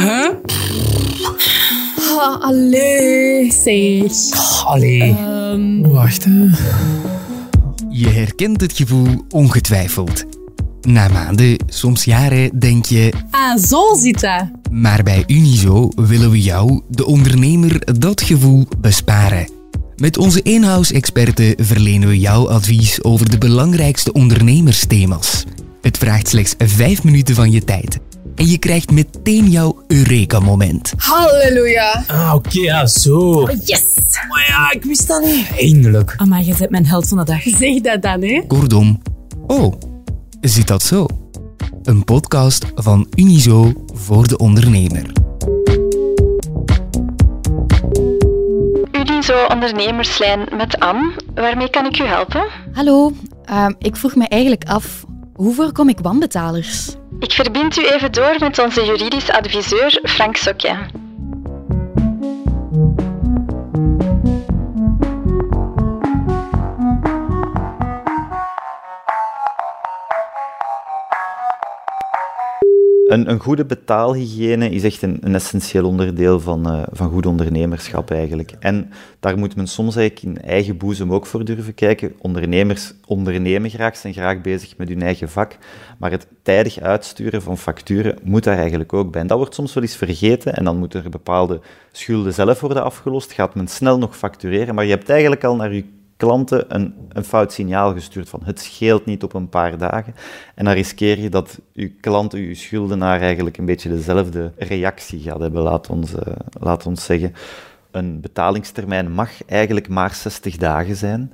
Huh? Ah, allee. Zeg. Allee. Ehm, Wacht, hè. Je herkent het gevoel ongetwijfeld. Na maanden, soms jaren, denk je... ah, zo zit dat. Maar bij Unizo willen we jou, de ondernemer, dat gevoel besparen. Met onze in-house-experten verlenen we jou advies over de belangrijkste ondernemersthema's. Het vraagt slechts 5 minuten van je tijd. En je krijgt meteen jouw Eureka-moment. Halleluja. Ah, oké, ja, zo. Yes. Maar ja, ik wist dat niet. Eindelijk. Amai, je bent mijn held van de dag. Zeg dat dan, hè. Kortom, oh, zit dat zo? Een podcast van Unizo voor de ondernemer. Unizo ondernemerslijn met Anne. Waarmee kan ik u helpen? Hallo, Ehm, ik vroeg me eigenlijk af, hoe voorkom ik wanbetalers? Ik verbind u even door met onze juridisch adviseur Frank Sokje. Een, een goede betaalhygiëne is echt een, een essentieel onderdeel van, eh, van goed ondernemerschap eigenlijk. En daar moet men soms eigenlijk in eigen boezem ook voor durven kijken. Ondernemers ondernemen graag, zijn graag bezig met hun eigen vak, maar het tijdig uitsturen van facturen moet daar eigenlijk ook bij. En dat wordt soms wel eens vergeten en dan moeten er bepaalde schulden zelf worden afgelost. Gaat men snel nog factureren, maar je hebt eigenlijk al naar je klanten een, een fout signaal gestuurd van het scheelt niet op een paar dagen. En dan riskeer je dat je klant, je schuldenaar eigenlijk een beetje dezelfde reactie gaat hebben, laat ons, eh, laat ons zeggen. Een betalingstermijn mag eigenlijk maar 60 dagen zijn.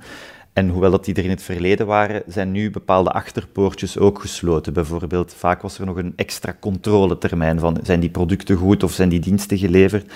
En hoewel dat die er in het verleden waren, zijn nu bepaalde achterpoortjes ook gesloten. Bijvoorbeeld, vaak was er nog een extra controletermijn van zijn die producten goed of zijn die diensten geleverd.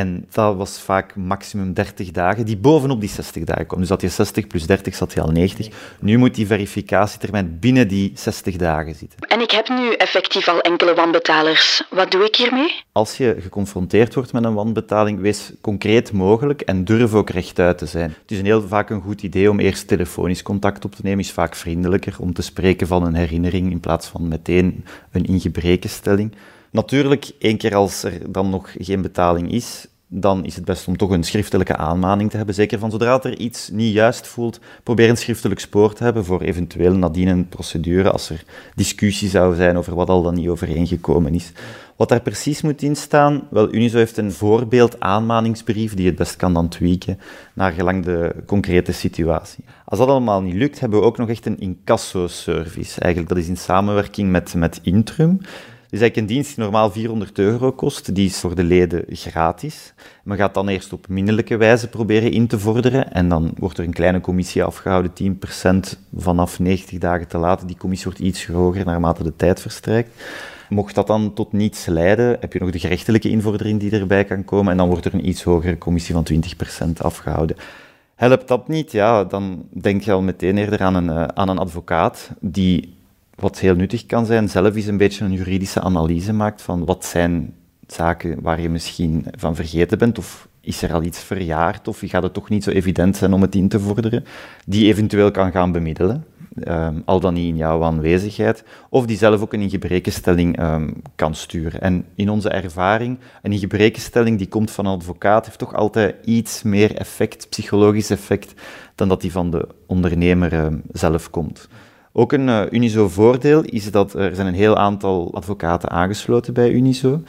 En dat was vaak maximum 30 dagen, die bovenop die 60 dagen kwam. Dus dat je 60 plus 30 zat je al 90. Nu moet die verificatietermijn binnen die 60 dagen zitten. En ik heb nu effectief al enkele wanbetalers. Wat doe ik hiermee? Als je geconfronteerd wordt met een wanbetaling, wees concreet mogelijk en durf ook rechtuit te zijn. Het is een heel vaak een goed idee om eerst telefonisch contact op te nemen, is vaak vriendelijker om te spreken van een herinnering in plaats van meteen een ingebrekenstelling. Natuurlijk, één keer als er dan nog geen betaling is, dan is het best om toch een schriftelijke aanmaning te hebben. Zeker van zodra er iets niet juist voelt, probeer een schriftelijk spoor te hebben voor eventueel nadien een procedure als er discussie zou zijn over wat al dan niet overeengekomen is. Wat daar precies moet in staan, wel, Unizo heeft een voorbeeld aanmaningsbrief die het best kan dan tweaken naar gelang de concrete situatie. Als dat allemaal niet lukt, hebben we ook nog echt een incasso-service. Eigenlijk, dat is in samenwerking met, met Intrum. Is eigenlijk een dienst die normaal 400 euro kost. Die is voor de leden gratis. Men gaat dan eerst op minderlijke wijze proberen in te vorderen. En dan wordt er een kleine commissie afgehouden, 10% vanaf 90 dagen te laten. Die commissie wordt iets hoger naarmate de tijd verstrijkt. Mocht dat dan tot niets leiden, heb je nog de gerechtelijke invordering die erbij kan komen. En dan wordt er een iets hogere commissie van 20% afgehouden. Helpt dat niet, ja, dan denk je al meteen eerder aan een, uh, aan een advocaat die wat heel nuttig kan zijn, zelf eens een beetje een juridische analyse maakt van wat zijn zaken waar je misschien van vergeten bent, of is er al iets verjaard, of gaat het toch niet zo evident zijn om het in te vorderen, die eventueel kan gaan bemiddelen, um, al dan niet in jouw aanwezigheid, of die zelf ook een ingebrekenstelling um, kan sturen. En in onze ervaring, een ingebrekenstelling die komt van een advocaat, heeft toch altijd iets meer effect, psychologisch effect, dan dat die van de ondernemer um, zelf komt. Ook een uh, Unizo-voordeel is dat er zijn een heel aantal advocaten aangesloten bij Unizo.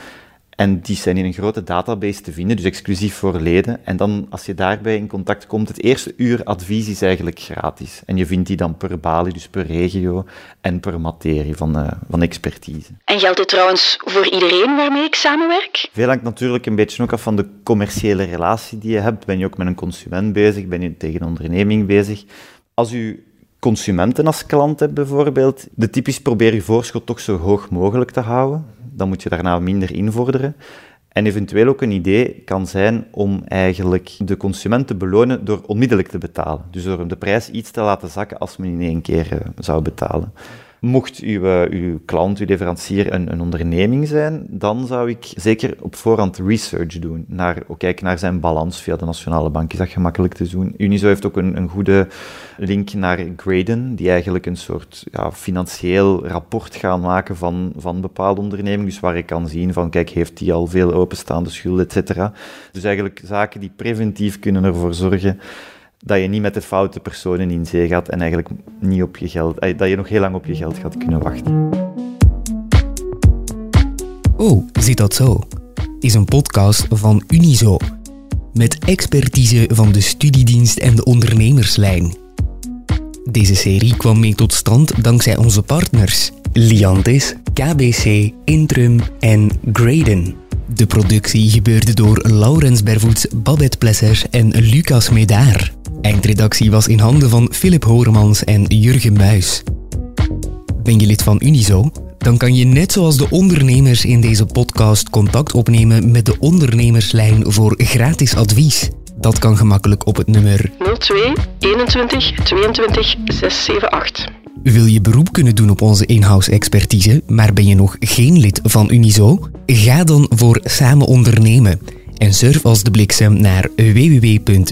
En die zijn in een grote database te vinden, dus exclusief voor leden. En dan, als je daarbij in contact komt, het eerste uur advies is eigenlijk gratis. En je vindt die dan per balie, dus per regio en per materie van, uh, van expertise. En geldt dit trouwens voor iedereen waarmee ik samenwerk? Veel hangt natuurlijk een beetje ook af van de commerciële relatie die je hebt. Ben je ook met een consument bezig? Ben je tegen een onderneming bezig? Als u consumenten als klant hebt bijvoorbeeld, de typisch probeer je voorschot toch zo hoog mogelijk te houden. Dan moet je daarna minder invorderen. En eventueel ook een idee kan zijn om eigenlijk de consument te belonen door onmiddellijk te betalen. Dus door de prijs iets te laten zakken als men in één keer uh, zou betalen. Mocht uw, eh, uw klant, uw leverancier een, een onderneming zijn, dan zou ik zeker op voorhand research doen. Naar, kijken naar zijn balans via de Nationale Bank is dat gemakkelijk te doen. Unizo heeft ook een, een goede link naar Graden, die eigenlijk een soort ja, financieel rapport gaan maken van, van bepaalde ondernemingen. Dus waar ik kan zien van, kijk, heeft die al veel openstaande schulden, et cetera. Dus eigenlijk zaken die preventief kunnen ervoor zorgen dat je niet met de foute personen in zee gaat en eigenlijk niet op je geld, eh, dat je nog heel lang op je geld gaat kunnen wachten. Oh, zit dat zo? Is een podcast van Unizo. Met expertise van de studiedienst en de ondernemerslijn. Deze serie kwam mee tot stand dankzij onze partners Liantis, KBC, Intrum en Graden. De productie gebeurde door Laurens Bervoets, Babette Plesser en Lucas Medaar. Eindredactie was in handen van Philip Horemans en Jurgen Muis. Ben je lid van Unizo? Dan kan je net zoals de ondernemers in deze podcast contact opnemen met de ondernemerslijn voor gratis advies. Dat kan gemakkelijk op het nummer 02 21 22 678. Wil je beroep kunnen doen op onze in-house expertise, maar ben je nog geen lid van Unizo? Ga dan voor Samen Ondernemen en surf als de bliksem naar www.unizo.be.